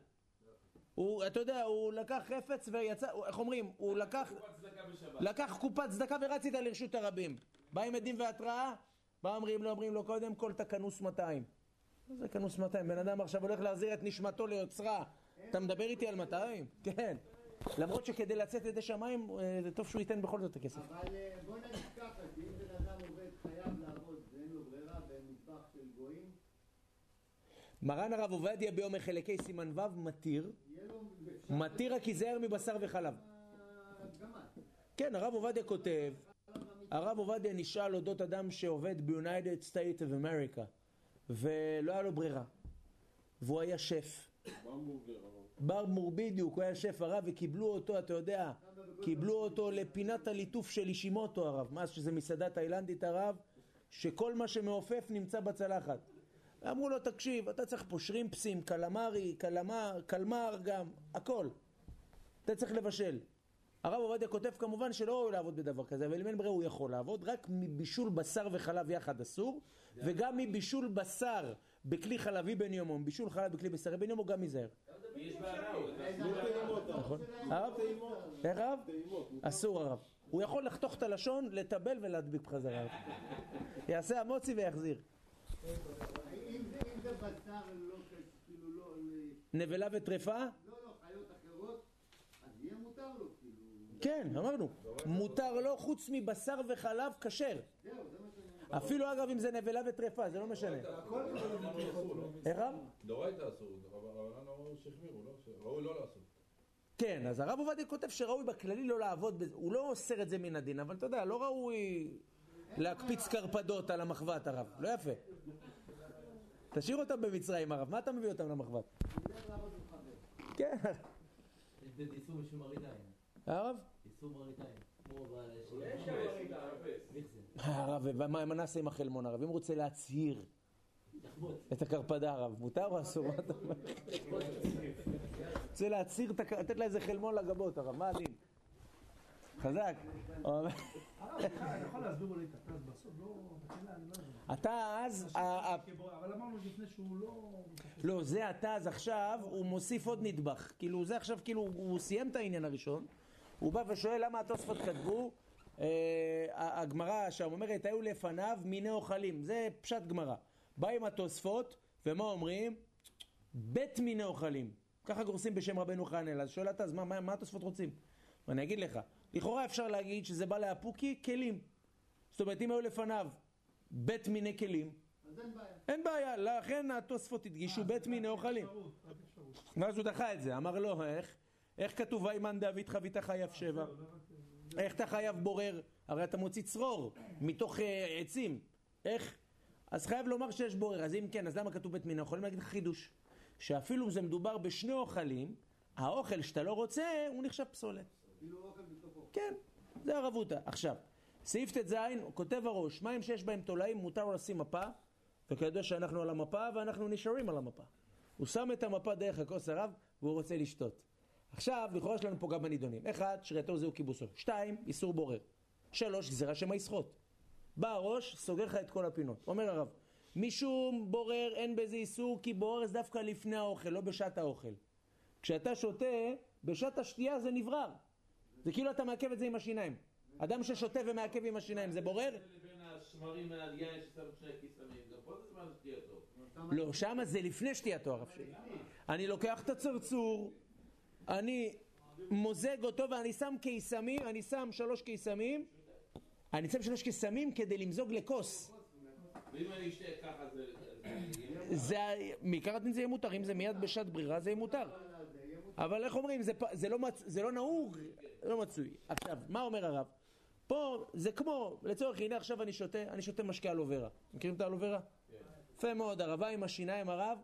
הוא, אתה יודע, הוא לקח חפץ ויצא, הוא- איך אומרים? הוא לקח, צדקה בשבת. לקח קופת צדקה ורץ איתה לרשות הרבים. בא עם עדים והתראה, מה אומרים לו? אומרים לו קודם כל אתה כנוס 200. מה זה כנוס 200? בן אדם עכשיו הולך להחזיר את נשמתו ליוצרה. אתה מדבר איתי על 200? כן. למרות שכדי לצאת ידי שמיים, אה, זה טוב שהוא ייתן בכל זאת את הכסף. אבל אה, בוא נגיד ככה, שאם בן אדם עובד, חייב לעבוד ואין לו ברירה במטבח של גויים, מרן הרב עובדיה ביום החלקי סימן ו' מתיר. מתיר רק ייזהר מבשר וחלב. כן, הרב עובדיה כותב, הרב עובדיה נשאל אודות אדם שעובד ב-United States of America ולא היה לו ברירה והוא היה שף. ברמור בדיוק, הוא היה שף הרב וקיבלו אותו, אתה יודע, קיבלו אותו לפינת הליטוף של אישימוטו הרב, מה שזה מסעדה תאילנדית הרב, שכל מה שמעופף נמצא בצלחת. אמרו לו, תקשיב, אתה צריך פה שרימפסים, קלמרי, קלמר, קלמר גם, הכל. אתה צריך לבשל. הרב עובדיה כותב כמובן שלא ראוי לעבוד בדבר כזה, אבל אם אין ברירה הוא יכול לעבוד, רק מבישול בשר וחלב יחד אסור, וגם מבישול בשר בכלי חלבי בן יומו, בישול חלב בכלי בשרי בן יומו גם ייזהר. בעיה, נכון. הרב? איך הרב? אסור הרב. הוא יכול לחתוך את הלשון, לטבל ולהדביק בחזרה. [laughs] יעשה המוצי ויחזיר. אם זה בשר לא כ- כאילו לא... נבלה וטרפה? לא, לא, חיות אחרות, אז יהיה מותר לו, כאילו... כן, אמרנו. מותר לו חוץ מבשר וחלב כשר. אפילו אגב אם זה נבלה וטרפה, זה לא משנה. איך רב? דאורייתא אסור, אבל הר"ן אמרו שהחמירו, לא? שראוי לא לעשות. כן, אז הרב עובדיה כותב שראוי בכללי לא לעבוד בזה, הוא לא אוסר את זה מן הדין, אבל אתה יודע, לא ראוי להקפיץ קרפדות על המחבת הרב, לא יפה. תשאיר אותם במצרים הרב, מה אתה מביא אותם למחבת? כן, איסור. הרב? איסור? הרב, ומה מה נעשה עם החלמון הרב? אם הוא רוצה להצהיר. את הקרפדה הרב, מותר או אסור? מה אתה אומר? רוצה להצהיר, לתת לה איזה חלמון לגבות הרב, מה הדין? חזק. הרב, אתה יכול להסביר אולי את התז בסוף? לא, אני לא יודע. אתה אז, אבל אמרנו לפני שהוא לא... לא, זה אתה אז עכשיו, הוא מוסיף עוד נדבך. כאילו, זה עכשיו, כאילו, הוא סיים את העניין הראשון. הוא בא ושואל למה התוספות כתבו, אה, הגמרא שם אומרת, היו לפניו מיני אוכלים. זה פשט גמרא. בא עם התוספות, ומה אומרים? בית מיני אוכלים. ככה גורסים בשם רבנו חנאל. אז שואל אתה, אז מה, מה, מה התוספות רוצים? ואני אגיד לך, לכאורה אפשר להגיד שזה בא לאפוקי כלים. זאת אומרת, אם היו לפניו בית מיני כלים, אז אין בעיה. אין בעיה, לכן התוספות הדגישו בית מיני אוכלים. ואז הוא דחה את זה, אמר לו, איך? איך כתוב וימן דוד חבית חייב שבע? איך אתה חייב בורר? הרי אתה מוציא צרור מתוך אה, עצים. איך? אז חייב לומר שיש בורר. אז אם כן, אז למה כתוב בית מיני אוכלים? להגיד לך חידוש. שאפילו אם זה מדובר בשני אוכלים, האוכל שאתה לא רוצה, הוא נחשב פסולת. כאילו אוכל בתוכו. כן, זה הרבותא. עכשיו, סעיף ט"ז, כותב הראש, מים שיש בהם תולעים מותר לשים מפה, וכידוע שאנחנו על המפה ואנחנו נשארים על המפה. הוא שם את המפה דרך הכוס הרב והוא רוצה לשתות. עכשיו, לכאורה יש לנו פה גם בנידונים. אחד, שרייתו זהו כיבוסו. שתיים, איסור בורר. שלוש, גזירה שמא יסחוט. בא הראש, סוגר לך את כל הפינות. אומר הרב, משום בורר אין בזה איסור, כי בורר זה דווקא לפני האוכל, לא בשעת האוכל. כשאתה שותה, בשעת השתייה זה נברר. זה כאילו אתה מעכב את זה עם השיניים. אדם ששותה ומעכב עם השיניים, זה בורר? לא, שמה זה לפני שתייתו הרב שלי. אני לוקח את הצרצור, אני מוזג אותו ואני שם קיסמים, אני שם שלוש קיסמים, אני שם שלוש קיסמים כדי למזוג לכוס. ואם אני אשתה ככה זה... זה- מעיקר הדין זה יהיה מותר, אם זה מיד בשעת ברירה זה יהיה מותר. אבל איך אומרים, זה, לא, לא נהוג, לא מצוי. עכשיו, מה אומר הרב? פה זה כמו, לצורך הנה עכשיו אני שותה, אני שותה משקה אלוברה. מכירים את האלוברה? יפה מאוד, הרבה עם השיניים הרב,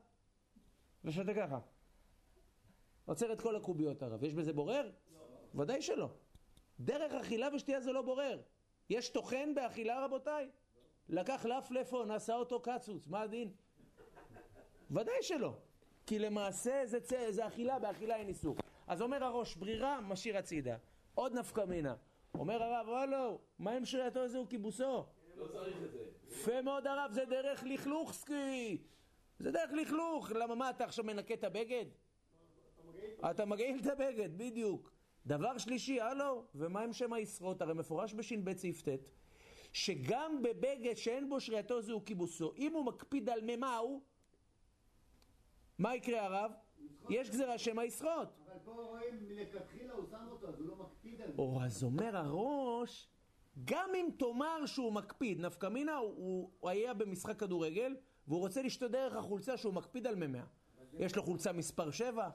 ושותה ככה. עוצר את כל הקוביות הרב. יש בזה בורר? ודאי שלא. דרך אכילה ושתייה זה לא בורר. יש טוחן באכילה רבותיי? לקח לפלפון, עשה אותו קצוץ, מה הדין? ודאי שלא. כי למעשה זה, צ... זה אכילה, באכילה אין איסור. אז אומר הראש, ברירה, משאיר הצידה. עוד נפקא מינה. אומר הרב, וואלו, מה עם שרייתו זהו כיבוסו? לא צריך את זה. יפה מאוד הרב, זה דרך לכלוך סקי. זה דרך לכלוך. למה מה, אתה עכשיו מנקה את הבגד? אתה מגעיל את הבגד, בדיוק. דבר שלישי, הלו, ומה עם שם הישרות? הרי מפורש בש"ב סעיף ט', שגם בבגד שאין בו שרייתו זהו כיבוסו, אם הוא מקפיד על ממהו, מה יקרה הרב? יש גזירה שמא ישרות. אבל פה רואים מלכתחילה הוא שם אותו, אז הוא לא מקפיד על זה. או, אז אומר הראש, גם אם תאמר שהוא מקפיד, נפקא מינה, הוא, הוא היה במשחק כדורגל, והוא רוצה לשתות דרך החולצה שהוא מקפיד על ממאה. יש לו חולצה מספר 7,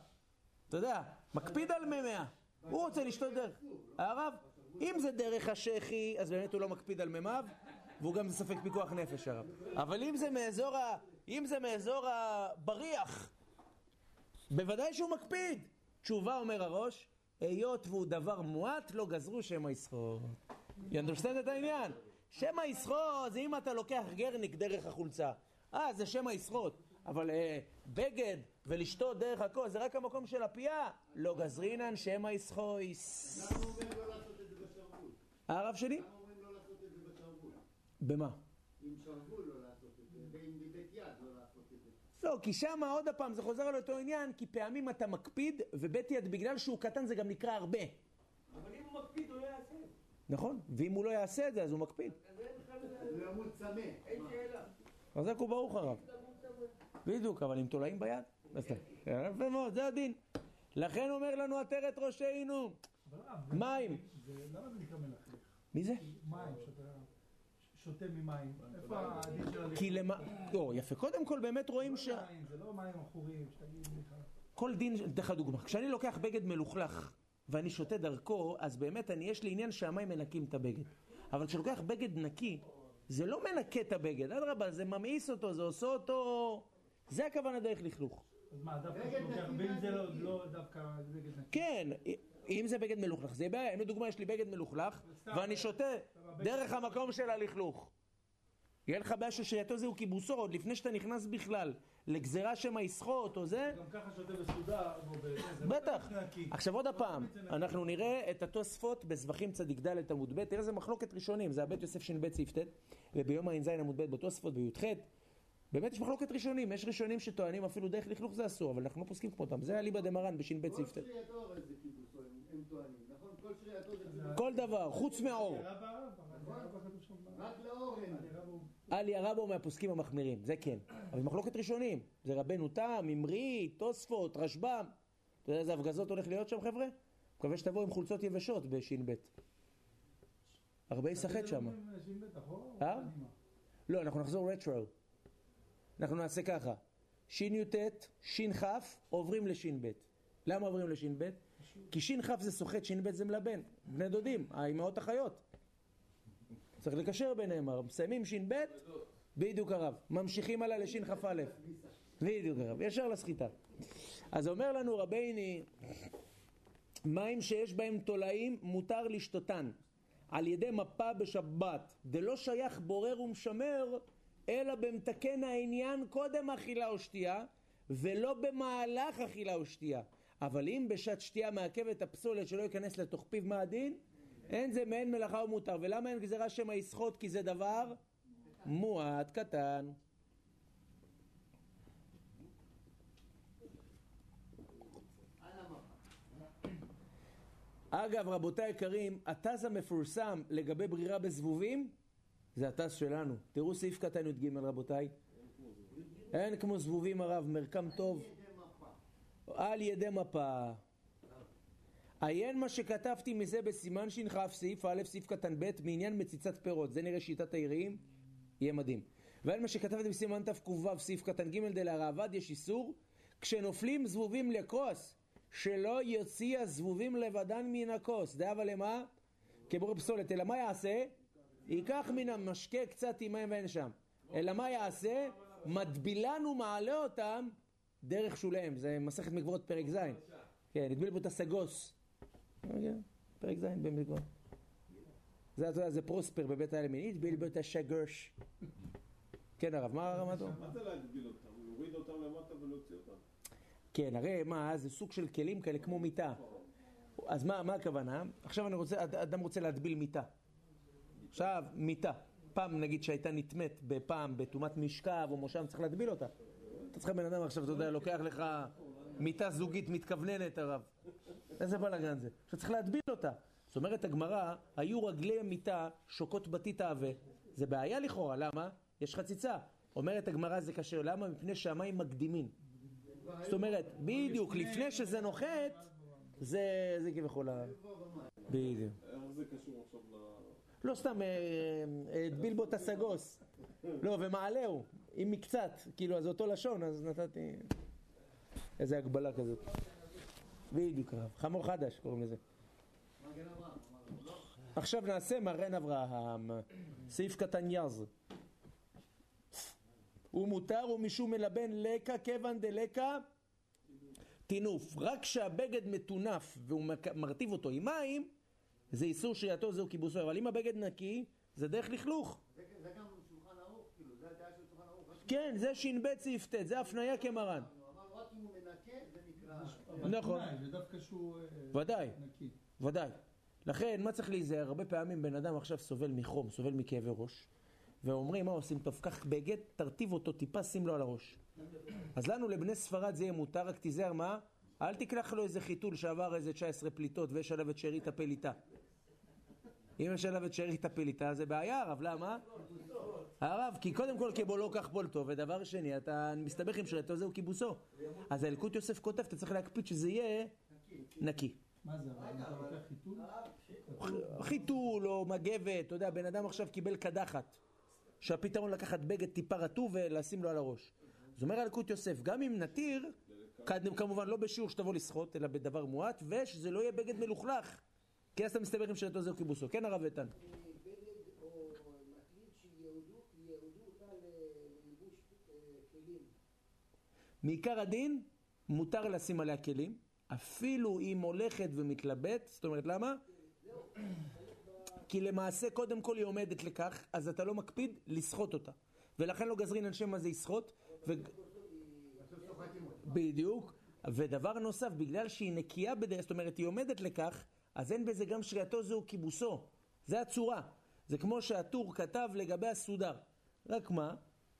אתה יודע, מקפיד על ממאה. הוא רוצה לשתות דרך. הרב, אם זה דרך השחי, אז באמת הוא לא מקפיד על ממיו, והוא גם בספק פיקוח נפש הרב. אבל אם זה מאזור, ה... אם זה מאזור הבריח, בוודאי שהוא מקפיד. תשובה אומר הראש, היות והוא דבר מועט, לא גזרו שמא יסחור. You understand את העניין? שמא יסחור זה אם אתה לוקח גרניק דרך החולצה. אה, זה שמא יסחוט. אבל אה, בגד ולשתות דרך הכוס זה רק המקום של הפייה. לא גזרינן שמא יסחויס. למה הוא אומר לא לעשות את זה בשרוול? הרב שלי? למה אומרים לא לעשות את זה בשרוול? במה? עם שרוול לא לעשות את זה, ועם בבית יד לא לעשות את זה. לא, כי שם עוד פעם זה חוזר על אותו עניין, כי פעמים אתה מקפיד, ובית יד בגלל שהוא קטן זה גם נקרא הרבה. אבל אם הוא מקפיד, הוא לא יעשה. נכון? ואם הוא לא יעשה את זה אז הוא מקפיד. אז. הוא ימות צמא. אין שאלה. חזק וברוך הרב. בדיוק, אבל עם תולעים ביד? אתה- יפה מאוד, זה הדין. לכן אומר לנו עטרת ראשינו, מים. זה- למה זה נקרא מלכלך? מי זה? מים, שאתה שותה ממים? איפה הדין של? כי למה... לא, יפה. קודם כל באמת רואים ש... מים, זה לא מים עכורים, שתגיד לך. כל דין, אתן לך דוגמה, כשאני לוקח בגד מלוכלך ואני שותה דרכו, אז באמת אני, יש לי עניין שהמים מנקים את הבגד. אבל כשאני לוקח בגד נקי, זה לא מנקה את הבגד, אדרבה, זה ממאיס אותו, זה עושה אותו... זה הכוונה דרך לכלוך. אז מה, דווקא בגד שלוקח, נקי ואם זה לא- זה? לא דווקא בגד נקי? כן, אם זה בגד מלוכלך, זה בעיה. אם לדוגמה יש לי בגד מלוכלך, ואני שותה דרך המקום של הלכלוך. יהיה לך בעיה ששייתו זהו כיבוסו, עוד לפני שאתה נכנס בכלל לגזירה שמא יסחוט או זה, גם ככה שותה זה לא בטח. נקי. עכשיו עוד הפעם, נקי. אנחנו נראה את התוספות בזבחים צדיק ד' עמוד ב', תראה איזה מחלוקת ראשונים, זה הבית יוסף ש"ב סעיף ט', וביום הע"ז עמוד ב' בתוספות בי"ח, באמת יש מחלוקת ראשונים, יש ראשונים שטוענים אפילו דרך לכלוך זה אסור, אבל אנחנו לא פוסקים כמותם, זה אליבא דמרן בש"ב כל סעיף ט'. כל דבר, חוץ מהאור. רק לאור אין. רב הוא- אל ירה בו מהפוסקים המחמירים, זה כן. אבל מחלוקת ראשונים, זה רבנו תם, אמרי, תוספות, רשב"ם. אתה יודע איזה הפגזות הולך להיות שם חבר'ה? מקווה שתבואו עם חולצות יבשות בש"ב. הרבה יסחט שם. אה? לא, אנחנו נחזור רטרו. אנחנו נעשה ככה, שי"ט, ש"כ, עוברים לש"ב. למה עוברים לש"ב? כי ש"כ זה סוחט, ש"ב זה מלבן. בני דודים, האימהות החיות. צריך לקשר ביניהם. מסיימים ש"ב, בדיוק הרב. ממשיכים הלאה לש"כא. בדיוק הרב, ישר לסחיטה. אז אומר לנו רבייני, מים שיש בהם תולעים מותר לשתותן על ידי מפה בשבת, דלא שייך בורר ומשמר, אלא במתקן העניין קודם אכילה או שתייה, ולא במהלך אכילה או שתייה. אבל אם בשעת שתייה מעכבת הפסולת שלא ייכנס לתוך פיו מהדין, אין זה מעין מלאכה ומותר. ולמה אין גזירה שמא יסחוט? כי זה דבר מועט קטן. על. אגב, רבותיי היקרים, הטז המפורסם לגבי ברירה בזבובים, זה הטז שלנו. תראו סעיף קטן י"ג רבותיי. אין כמו זבובים הרב, מרקם טוב. על ידי מפה. עיין מה שכתבתי מזה בסימן ש"כ, סעיף א', סעיף קטן ב', מעניין מציצת פירות. זה נראה שיטת היראים, יהיה מדהים. ועל מה שכתבתי בסימן תק"ו, סעיף קטן ג' דלהראב"ד, יש איסור, כשנופלים זבובים לכוס, שלא יוציא הזבובים לבדן מן הכוס. דאבה למה? כבור פסולת. אלא מה יעשה? ייקח מן המשקה קצת עם מים ואין שם. אלא מה יעשה? מטבילן ומעלה אותם דרך שוליהם. זה מסכת מגבורות פרק ז'. כן, הדביל בו את הסגוס. רגע, פרק ז' במגבורות. זה, אתה יודע, זה פרוספר בבית בו את השגוש. כן הרב, מה הרמת? מה זה להגביל אותם? להוריד אותם למטה ולהוציא אותם? כן, הרי מה, זה סוג של כלים כאלה כמו מיטה. אז מה, מה הכוונה? עכשיו אני רוצה, אד- אדם רוצה להטביל מיטה. עכשיו, מיטה. פעם נגיד שהייתה נטמאת בפעם בטומאת משכב או מושב, צריך להטביל אותה. אתה צריך בן אדם עכשיו, אתה יודע, לוקח לך מיטה זוגית מתכווננת, הרב. איזה בלאגן זה. עכשיו צריך להטביל אותה. זאת אומרת הגמרא, היו רגלי המיטה שוקות בתית העבה. זה בעיה לכאורה, למה? יש חציצה. אומרת הגמרא זה קשה, למה? מפני שהמים מקדימים. זאת אומרת, בדיוק, לפני שזה נוחת, זה, זה כביכול ה... בדיוק. איך זה קשור עכשיו ל... לא סתם, אה, אה, הדביל בו את הסגוס. לא, ומעלהו, עם מקצת. כאילו, אז אותו לשון, אז נתתי... איזה הגבלה כזאת. בדיוק, הרב. חמור חדש קוראים לזה. עכשיו נעשה מרן אברהם, סעיף קטן יז. ומותר ומשום מלבן לקה כיוון דלקה טינוף. רק כשהבגד מטונף והוא מרטיב אותו עם מים, זה איסור שרייתו זהו כיבוסו. אבל אם הבגד נקי, זה דרך לכלוך. זה זה גם שולחן ערוך, כאילו, זה הדעה של שולחן ערוך. כן, זה ש"ב סעיף ט', זה הפניה כמרן. הוא אמר, רק אם הוא מנקה, זה נקרא... נכון. תנאי, זה דווקא שהוא אה, ודאי. נקי. ודאי. לכן, מה צריך להיזהר? הרבה פעמים בן אדם עכשיו סובל מחום, סובל מכאבי ראש, ואומרים, מה עושים טוב? קח בגד, תרטיב אותו טיפה, שים לו על הראש. אז לנו, לבני ספרד, זה יהיה מותר, רק תיזהר מה? אל תקלח לו איזה חיתול שעבר איזה 19 פליטות ויש עליו את שארית הפליטה. אם יש עליו את שארית הפליטה, זה בעיה, הרב, למה? הרב, כי קודם כל כבולו כך בולטו, ודבר שני, אתה מסתבך עם שרתו, זהו כיבוסו. אז האלקוט יוסף כותב, אתה צריך להקפיד שזה יהיה נקי. מה זה, חיתול? או מגבת, אתה יודע, בן אדם עכשיו קיבל קדחת. שהפתרון לקחת בגד טיפה רטוב ולשים לו על הראש. אז אומר אלקוט יוסף, גם אם נתיר, כמובן לא בשיעור שתבוא לשחות, אלא בדבר מועט, ושזה לא יהיה בגד מלוכלך. כי אז אתה מסתבר עם שנתו זהו כיבוסו. כן הרב איתן? אה, כלים. מעיקר הדין, מותר לשים עליה כלים, אפילו אם הולכת ומתלבט, זאת אומרת למה? כי למעשה קודם כל היא עומדת לכך, אז אתה לא מקפיד לסחוט אותה. ולכן לא גזרין אנשי מה זה יסחוט. ו... בדיוק. ודבר נוסף, בגלל שהיא נקייה בדרך, זאת אומרת היא עומדת לכך, אז אין בזה גם שריעתו זהו כיבוסו. זה הצורה. זה כמו שהטור כתב לגבי הסודר. רק מה?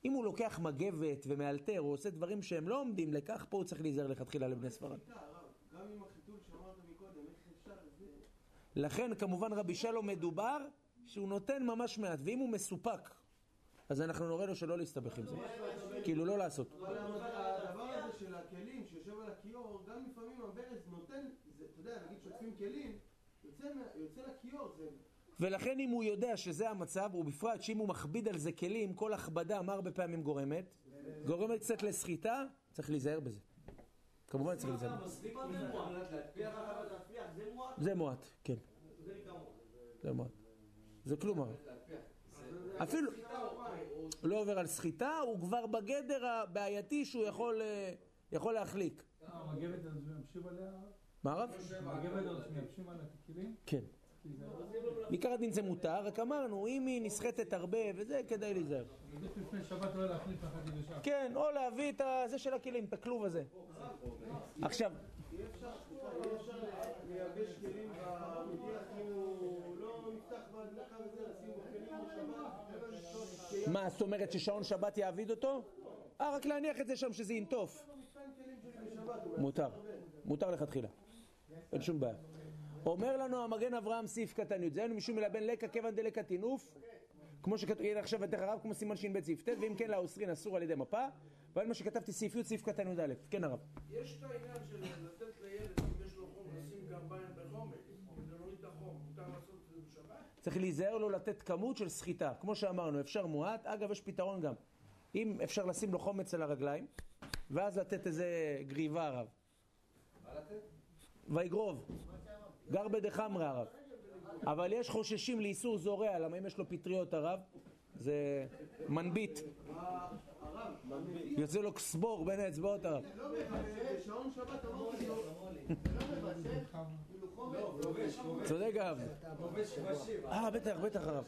אם הוא לוקח מגבת ומאלתר, או עושה דברים שהם לא עומדים לכך, פה הוא צריך להיזהר לכתחילה לבני ספרד. גם עם החיתול שאמרת מקודם, איך אפשר זה? לכן כמובן רבי שלום מדובר שהוא נותן ממש מעט, ואם הוא מסופק, אז אנחנו נורה לו שלא להסתבך עם זה. כאילו לא לעשות. אבל הדבר הזה של הכלים שיושב על הכיור, גם לפעמים הברז נותן, אתה יודע, נגיד שוטפים כלים, יוצא, מה- יוצא לכיור, זה... ולכן אם הוא יודע שזה המצב, ובפרט שאם הוא מכביד על זה כלים, כל הכבדה, מה הרבה פעמים גורמת? גורמת קצת לסחיטה, צריך להיזהר בזה. כמובן צריך להיזהר. להטפיח זה מועט? כן, זה מועט. זה כלום הרי. אפילו לא עובר על סחיטה, הוא כבר בגדר הבעייתי שהוא יכול, אה, להחליק. המגבת הזאת שמייבשים עליה, מה רב? המגבת הזאת שמייבשים עליה את הכלים, כן. זה בעיקר הדין זה מותר, רק אמרנו, אם היא נסחטת הרבה וזה, כדאי להיזהר. כן, או להביא את הזה של הכלים, את הכלוב הזה. עכשיו, מה, זאת אומרת ששעון שבת יעביד אותו? אה, רק להניח את זה שם שזה ינטוף. מותר, מותר לכתחילה. אין שום בעיה. אומר לנו המגן אברהם סעיף קטן י' זיינו משום מלבן לקה כיוון דלקה טינוף כמו שכתוב, יהיה עכשיו ותך הרב כמו סימן ש"ב סעיף ט' ואם כן לאוסרין אסור על ידי מפה ועל מה שכתבתי סעיף י' סעיף קטן י"א כן הרב. יש את העניין של לתת לילד, אם יש לו חום, לשים גרביים בחומץ, כדי להוריד את החום, מותר לעשות את זה בשבת? צריך להיזהר לו לתת כמות של סחיטה. כמו שאמרנו אפשר מועט אגב יש פתרון גם. אם אפשר לשים לו חומץ על הרגליים ואז לתת איזה גריבה הרב ויגרוב. גר בדחמרא הרב. אבל יש חוששים לאיסור זורע למה? אם יש לו פטריות הרב זה מנביט. יוצא לו סבור בין האצבעות הרב. לא בשעון שבת אמרתי לו, צודק הרב. אה בטח בטח הרב.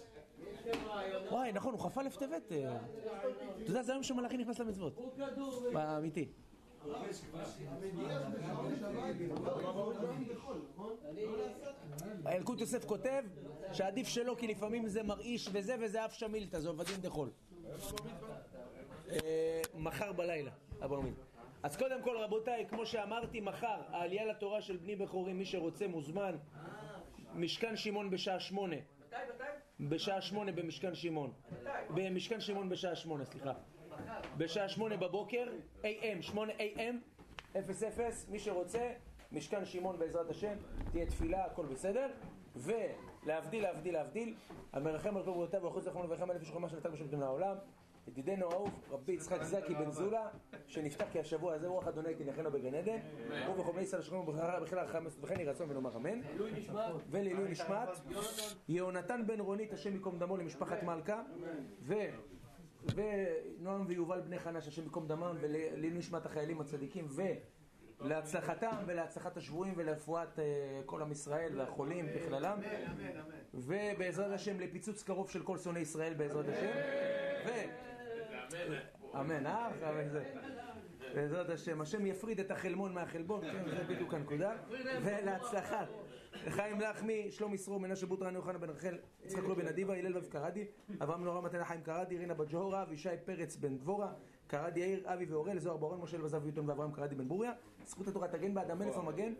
וואי נכון הוא חפה לפטבת. אתה יודע זה היום שמלאכי נכנס למצוות. אמיתי אלקוט יוסף כותב שעדיף שלא כי לפעמים זה מרעיש וזה וזה אף שמילתא זה עובדין דחול. אה, מחר בלילה עומד אז קודם כל רבותיי כמו שאמרתי מחר העלייה לתורה של בני בכורים מי שרוצה מוזמן. משכן שמעון בשעה שמונה. מתי? מתי? בשעה שמונה במשכן שמעון. במשכן שמעון בשעה שמונה סליחה בשעה שמונה בבוקר AM שמונה AM אפס אפס מי שרוצה משכן שמעון בעזרת השם תהיה תפילה הכל בסדר. ולהבדיל להבדיל להבדיל המרחם על כל בריאותיו ואחוז זכרון ורחם אלף שחומה שנתן בשם לעולם ידידנו האהוב רבי יצחק זקי בן זולה שנפתח כי השבוע הזה רוח אדוני תנחנו בגן עדן. הוא בני ישראל ובחרה בחילה הרחמס וכן יהי רצון ונאמר אמן. ולעילוי נשמת יהונתן בן רונית השם ייקום דמו למשפחת מלכה. ונועם ויובל בני חנש השם ייקום דמם ולעילוי נשמת החיילים הצדיקים ולהצלחתם ולהצלחת השבויים ולרפואת אה, כל עם ישראל והחולים בכללם. ובעזרת השם לפיצוץ קרוב של כל שונאי ישראל בעזרת השם. ו... אמן, אה? בעזרת השם, השם יפריד את החלמון מהחלבון, כן, זה בדיוק הנקודה, ולהצלחה. חיים לחמי, שלום ישרור, מנשה בוטרן, יוחנן בן רחל, יצחק רובין אדיבה, הלל רב קרדי, אברהם נורא מתנה חיים קרדי, רינה בת ג'הורה, אבישי פרץ בן דבורה, קרדי יאיר, אבי ואורל, זוהר ברון, משה אלבזב ויוטון ואברהם קרדי בן בוריה, זכות התורה תגן בעד המלך המגן.